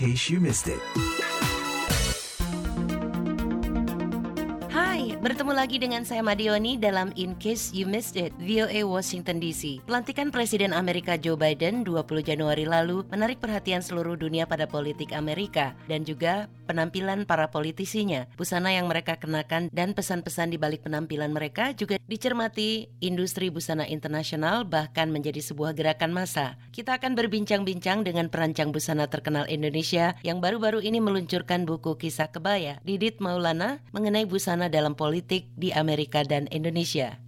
case you missed it. Bertemu lagi dengan saya Madioni dalam In Case You Missed It, VOA Washington DC. Pelantikan Presiden Amerika Joe Biden 20 Januari lalu menarik perhatian seluruh dunia pada politik Amerika dan juga penampilan para politisinya. Busana yang mereka kenakan dan pesan-pesan di balik penampilan mereka juga dicermati industri busana internasional bahkan menjadi sebuah gerakan massa. Kita akan berbincang-bincang dengan perancang busana terkenal Indonesia yang baru-baru ini meluncurkan buku kisah kebaya, Didit Maulana, mengenai busana dalam politik di Amerika dan Indonesia.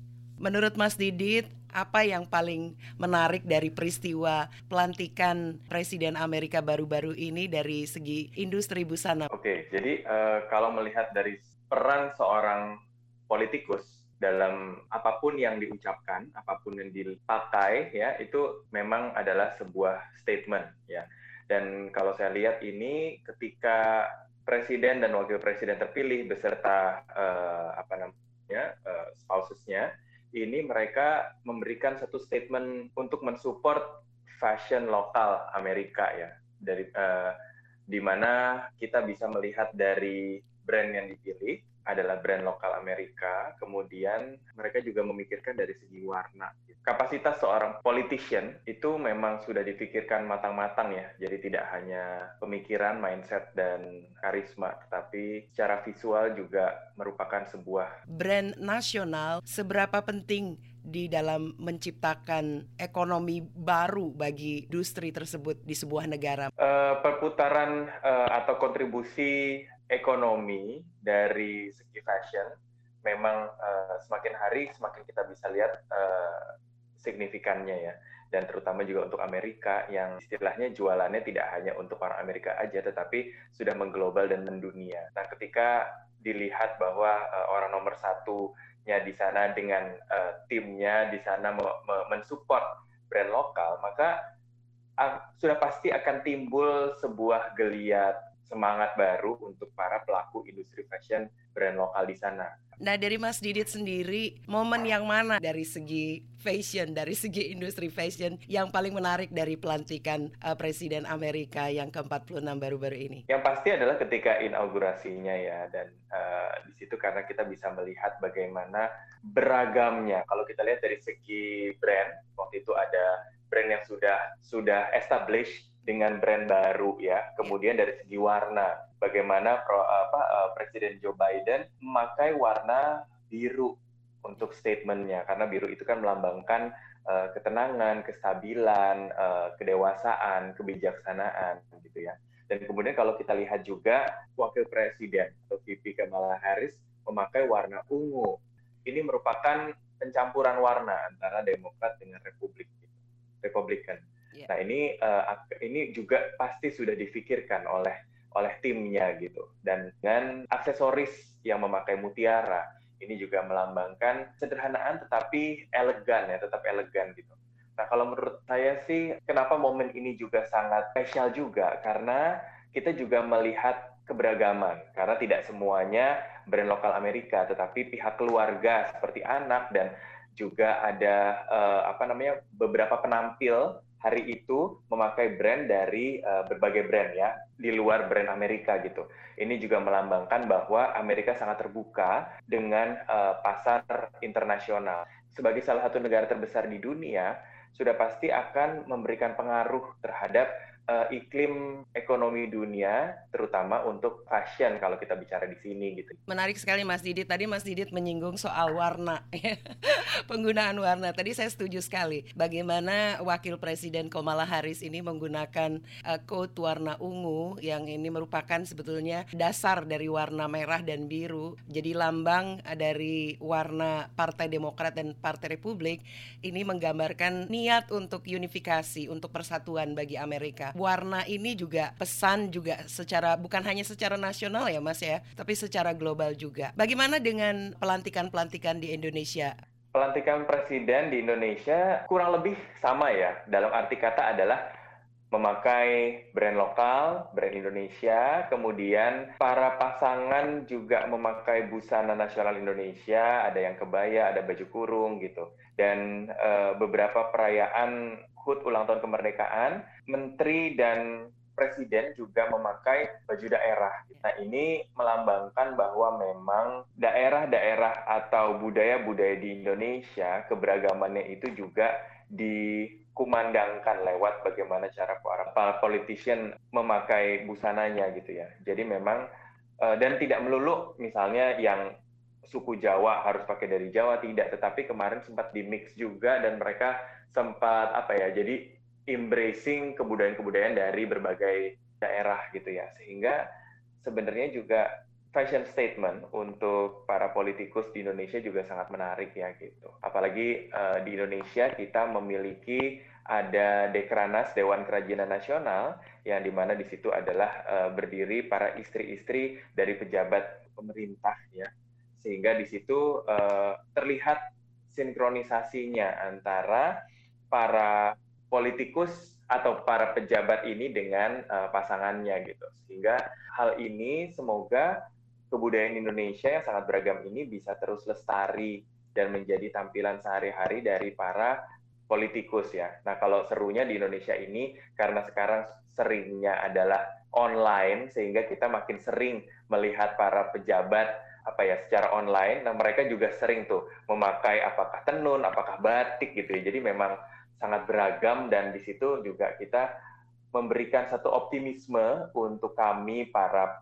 Menurut Mas Didit, apa yang paling menarik dari peristiwa pelantikan Presiden Amerika baru-baru ini dari segi industri busana? Oke, jadi uh, kalau melihat dari peran seorang politikus dalam apa pun yang diucapkan, apa pun yang dipakai, ya itu memang adalah sebuah statement, ya. Dan kalau saya lihat ini ketika presiden dan wakil presiden terpilih beserta uh, apa namanya uh, spousesnya ini mereka memberikan satu statement untuk mensupport fashion lokal Amerika ya. Dari uh, di mana kita bisa melihat dari brand yang dipilih adalah brand lokal Amerika, kemudian mereka juga memikirkan dari segi warna. Kapasitas seorang politician itu memang sudah dipikirkan matang-matang ya, jadi tidak hanya pemikiran, mindset, dan karisma, tetapi secara visual juga merupakan sebuah brand nasional. Seberapa penting di dalam menciptakan ekonomi baru bagi industri tersebut di sebuah negara? Uh, perputaran uh, atau kontribusi ekonomi dari segi fashion memang uh, semakin hari semakin kita bisa lihat uh, signifikannya ya dan terutama juga untuk Amerika yang istilahnya jualannya tidak hanya untuk orang Amerika aja tetapi sudah mengglobal dan mendunia. Nah ketika dilihat bahwa uh, orang nomor satunya di sana dengan uh, timnya di sana mensupport brand lokal maka uh, sudah pasti akan timbul sebuah geliat semangat baru untuk para pelaku industri fashion brand lokal di sana. Nah dari Mas Didit sendiri, momen yang mana dari segi fashion, dari segi industri fashion yang paling menarik dari pelantikan uh, Presiden Amerika yang ke-46 baru-baru ini? Yang pasti adalah ketika inaugurasinya ya, dan uh, di situ karena kita bisa melihat bagaimana beragamnya. Kalau kita lihat dari segi brand, waktu itu ada brand yang sudah sudah established dengan brand baru ya. Kemudian dari segi warna, bagaimana pro, apa, uh, Presiden Joe Biden memakai warna biru untuk statementnya, karena biru itu kan melambangkan uh, ketenangan, kestabilan, uh, kedewasaan, kebijaksanaan, gitu ya. Dan kemudian kalau kita lihat juga Wakil Presiden atau VP Kamala Harris memakai warna ungu. Ini merupakan pencampuran warna antara Demokrat dengan Republik, Republikan. Yeah. Nah ini uh, ini juga pasti sudah difikirkan oleh oleh timnya gitu. Dan dengan aksesoris yang memakai mutiara ini juga melambangkan sederhanaan tetapi elegan ya, tetap elegan gitu. Nah kalau menurut saya sih kenapa momen ini juga sangat spesial juga karena kita juga melihat keberagaman karena tidak semuanya brand lokal Amerika tetapi pihak keluarga seperti anak dan juga ada uh, apa namanya beberapa penampil hari itu memakai brand dari uh, berbagai brand ya di luar brand Amerika gitu. Ini juga melambangkan bahwa Amerika sangat terbuka dengan uh, pasar internasional. Sebagai salah satu negara terbesar di dunia, sudah pasti akan memberikan pengaruh terhadap uh, iklim ekonomi dunia, terutama untuk fashion kalau kita bicara di sini gitu. Menarik sekali Mas Didit. Tadi Mas Didit menyinggung soal warna, penggunaan warna. Tadi saya setuju sekali. Bagaimana Wakil Presiden Kamala Harris ini menggunakan uh, coat warna ungu yang ini merupakan sebetulnya dasar dari warna merah dan biru. Jadi lambang dari warna Partai Demokrat dan Partai Republik ini menggambarkan niat untuk unifikasi, untuk persatuan bagi Amerika warna ini juga pesan juga secara bukan hanya secara nasional ya Mas ya, tapi secara global juga. Bagaimana dengan pelantikan-pelantikan di Indonesia? Pelantikan presiden di Indonesia kurang lebih sama ya. Dalam arti kata adalah memakai brand lokal, brand Indonesia, kemudian para pasangan juga memakai busana nasional Indonesia, ada yang kebaya, ada baju kurung gitu. Dan e, beberapa perayaan HUT ulang tahun kemerdekaan, menteri dan presiden juga memakai baju daerah. Nah, ini melambangkan bahwa memang daerah-daerah atau budaya-budaya di Indonesia, keberagamannya itu juga dikumandangkan lewat bagaimana cara para politician memakai busananya gitu ya. Jadi memang eh, dan tidak melulu misalnya yang suku Jawa harus pakai dari Jawa tidak, tetapi kemarin sempat di mix juga dan mereka sempat apa ya, jadi embracing kebudayaan-kebudayaan dari berbagai daerah gitu ya, sehingga sebenarnya juga fashion statement untuk para politikus di Indonesia juga sangat menarik ya gitu. Apalagi uh, di Indonesia kita memiliki ada Dekranas Dewan Kerajinan Nasional yang di mana di situ adalah uh, berdiri para istri-istri dari pejabat pemerintah ya sehingga di situ uh, terlihat sinkronisasinya antara para politikus atau para pejabat ini dengan uh, pasangannya gitu sehingga hal ini semoga kebudayaan Indonesia yang sangat beragam ini bisa terus lestari dan menjadi tampilan sehari-hari dari para politikus ya. Nah kalau serunya di Indonesia ini karena sekarang seringnya adalah online sehingga kita makin sering melihat para pejabat apa ya secara online. Nah mereka juga sering tuh memakai apakah tenun, apakah batik gitu ya. Jadi memang sangat beragam dan di situ juga kita memberikan satu optimisme untuk kami para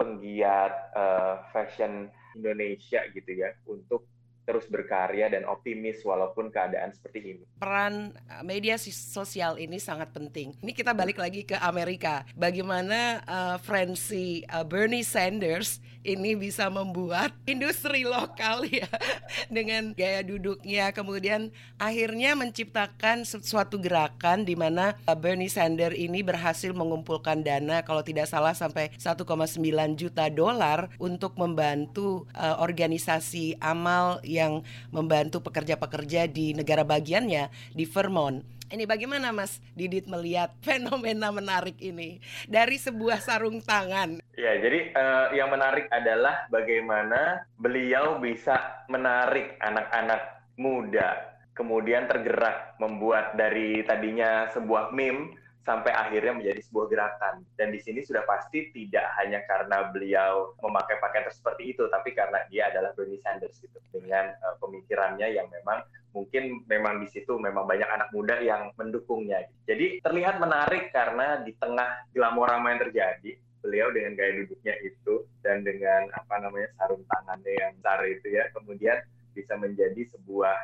penggiat uh, fashion Indonesia gitu ya untuk terus berkarya dan optimis walaupun keadaan seperti ini. Peran eh, media sosial ini sangat penting. Ini kita balik lagi ke Amerika. Bagaimana uh, Francie uh, Bernie Sanders ini bisa membuat industri lokal ya dengan gaya duduknya kemudian akhirnya menciptakan suatu gerakan di mana Bernie Sanders ini berhasil mengumpulkan dana kalau tidak salah sampai 1,9 juta dolar untuk membantu uh, organisasi amal yang membantu pekerja-pekerja di negara bagiannya di Vermont. Ini bagaimana Mas Didit melihat fenomena menarik ini dari sebuah sarung tangan? Ya, jadi uh, yang menarik adalah bagaimana beliau bisa menarik anak-anak muda, kemudian tergerak membuat dari tadinya sebuah meme sampai akhirnya menjadi sebuah gerakan. Dan di sini sudah pasti tidak hanya karena beliau memakai pakaian seperti itu, tapi karena dia adalah Bernie Sanders gitu dengan uh, pemikirannya yang memang mungkin memang di situ memang banyak anak muda yang mendukungnya. Jadi terlihat menarik karena di tengah glamorama yang terjadi, beliau dengan gaya duduknya itu dan dengan apa namanya sarung tangannya yang besar itu ya, kemudian bisa menjadi sebuah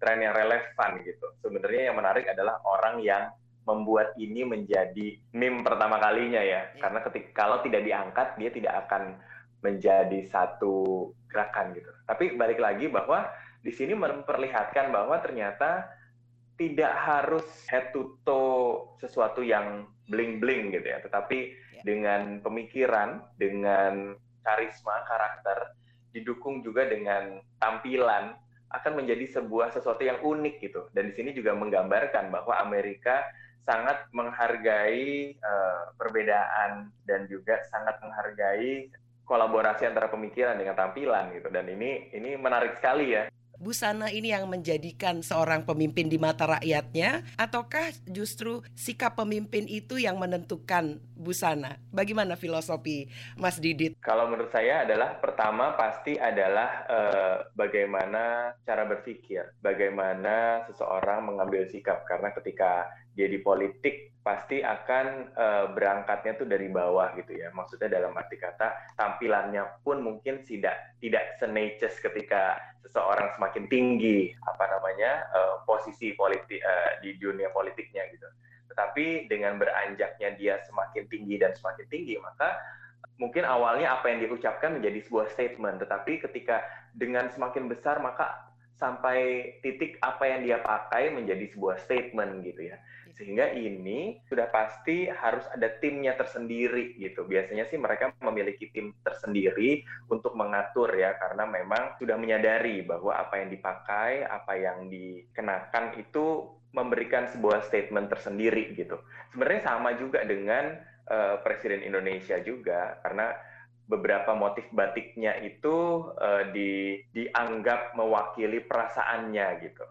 tren yang relevan gitu. Sebenarnya yang menarik adalah orang yang membuat ini menjadi meme pertama kalinya ya. ya. Karena ketika kalau tidak diangkat dia tidak akan menjadi satu gerakan gitu. Tapi balik lagi bahwa di sini memperlihatkan bahwa ternyata tidak harus head to toe sesuatu yang bling-bling gitu ya, tetapi ya. dengan pemikiran, dengan karisma, karakter, didukung juga dengan tampilan akan menjadi sebuah sesuatu yang unik gitu. Dan di sini juga menggambarkan bahwa Amerika sangat menghargai uh, perbedaan dan juga sangat menghargai kolaborasi antara pemikiran dengan tampilan gitu dan ini ini menarik sekali ya busana ini yang menjadikan seorang pemimpin di mata rakyatnya ataukah justru sikap pemimpin itu yang menentukan busana? Bagaimana filosofi Mas Didit? Kalau menurut saya adalah pertama pasti adalah uh, bagaimana cara berpikir, bagaimana seseorang mengambil sikap karena ketika dia di politik pasti akan uh, berangkatnya tuh dari bawah gitu ya. Maksudnya dalam arti kata tampilannya pun mungkin tidak tidak seneces ketika seseorang semakin tinggi apa namanya uh, posisi politik uh, di dunia politiknya gitu. Tetapi dengan beranjaknya dia semakin tinggi dan semakin tinggi maka mungkin awalnya apa yang diucapkan menjadi sebuah statement, tetapi ketika dengan semakin besar maka sampai titik apa yang dia pakai menjadi sebuah statement gitu ya. Sehingga ini sudah pasti harus ada timnya tersendiri gitu. Biasanya sih mereka memiliki tim tersendiri untuk mengatur ya karena memang sudah menyadari bahwa apa yang dipakai, apa yang dikenakan itu memberikan sebuah statement tersendiri gitu. Sebenarnya sama juga dengan uh, Presiden Indonesia juga karena beberapa motif batiknya itu uh, di, dianggap mewakili perasaannya gitu.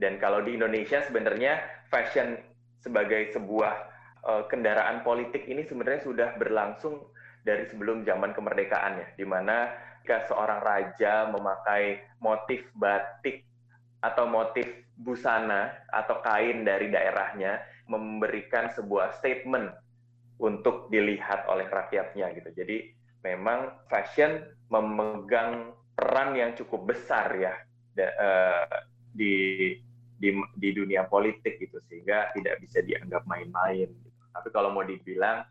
Dan kalau di Indonesia sebenarnya fashion sebagai sebuah uh, kendaraan politik ini sebenarnya sudah berlangsung dari sebelum zaman kemerdekaan ya, di mana jika seorang raja memakai motif batik atau motif busana atau kain dari daerahnya memberikan sebuah statement untuk dilihat oleh rakyatnya gitu. Jadi memang fashion memegang peran yang cukup besar ya uh, di di di dunia politik gitu sehingga tidak bisa dianggap main-main. Gitu. Tapi kalau mau dibilang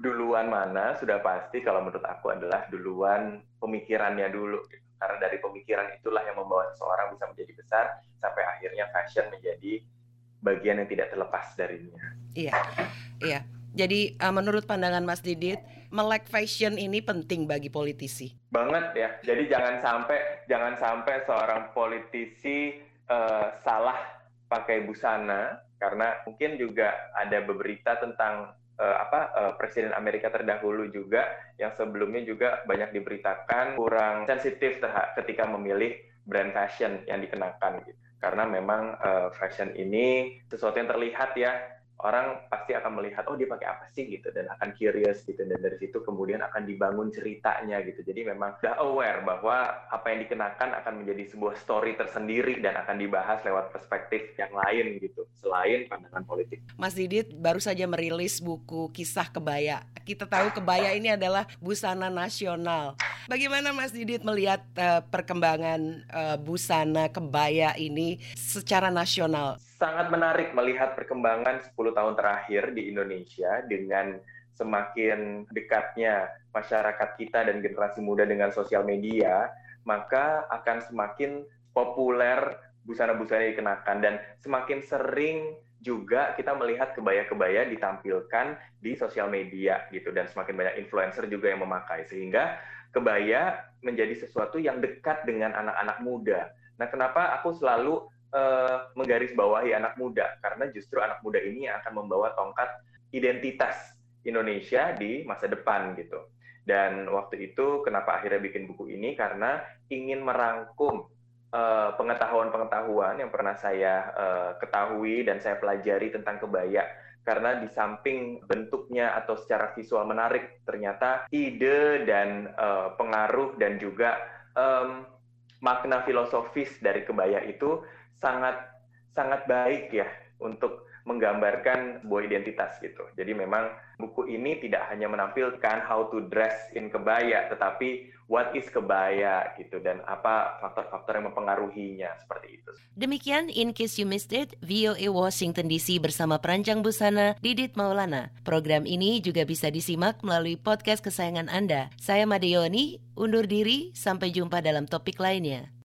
duluan mana sudah pasti kalau menurut aku adalah duluan pemikirannya dulu gitu. karena dari pemikiran itulah yang membawa seseorang bisa menjadi besar sampai akhirnya fashion menjadi bagian yang tidak terlepas darinya. Iya, iya. Jadi uh, menurut pandangan Mas Didit, melek fashion ini penting bagi politisi. Banget ya. Jadi jangan sampai jangan sampai seorang politisi uh, salah pakai busana karena mungkin juga ada beberita tentang uh, apa uh, presiden Amerika terdahulu juga yang sebelumnya juga banyak diberitakan kurang sensitif ketika memilih brand fashion yang dikenakan gitu. Karena memang uh, fashion ini sesuatu yang terlihat ya orang pasti akan melihat oh dia pakai apa sih gitu dan akan curious gitu dan dari situ kemudian akan dibangun ceritanya gitu jadi memang udah aware bahwa apa yang dikenakan akan menjadi sebuah story tersendiri dan akan dibahas lewat perspektif yang lain gitu selain pandangan politik. Mas Didit baru saja merilis buku kisah kebaya. Kita tahu kebaya ini adalah busana nasional. Bagaimana Mas Didit melihat uh, perkembangan uh, busana kebaya ini secara nasional? Sangat menarik melihat perkembangan 10 tahun terakhir di Indonesia dengan semakin dekatnya masyarakat kita dan generasi muda dengan sosial media, maka akan semakin populer busana-busana dikenakan dan semakin sering juga kita melihat kebaya-kebaya ditampilkan di sosial media gitu dan semakin banyak influencer juga yang memakai sehingga kebaya menjadi sesuatu yang dekat dengan anak-anak muda. Nah, kenapa aku selalu uh, menggarisbawahi anak muda. Karena justru anak muda ini yang akan membawa tongkat identitas Indonesia di masa depan gitu. Dan waktu itu kenapa akhirnya bikin buku ini? Karena ingin merangkum eh, pengetahuan-pengetahuan yang pernah saya uh, ketahui dan saya pelajari tentang kebaya. Karena di samping bentuknya atau secara visual menarik ternyata ide dan uh, pengaruh dan juga um, makna filosofis dari kebaya itu sangat sangat baik ya untuk menggambarkan sebuah identitas gitu. Jadi memang buku ini tidak hanya menampilkan how to dress in kebaya, tetapi what is kebaya gitu dan apa faktor-faktor yang mempengaruhinya seperti itu. Demikian In Case You Missed It, VOA Washington DC bersama perancang busana Didit Maulana. Program ini juga bisa disimak melalui podcast kesayangan Anda. Saya Madeoni, undur diri, sampai jumpa dalam topik lainnya.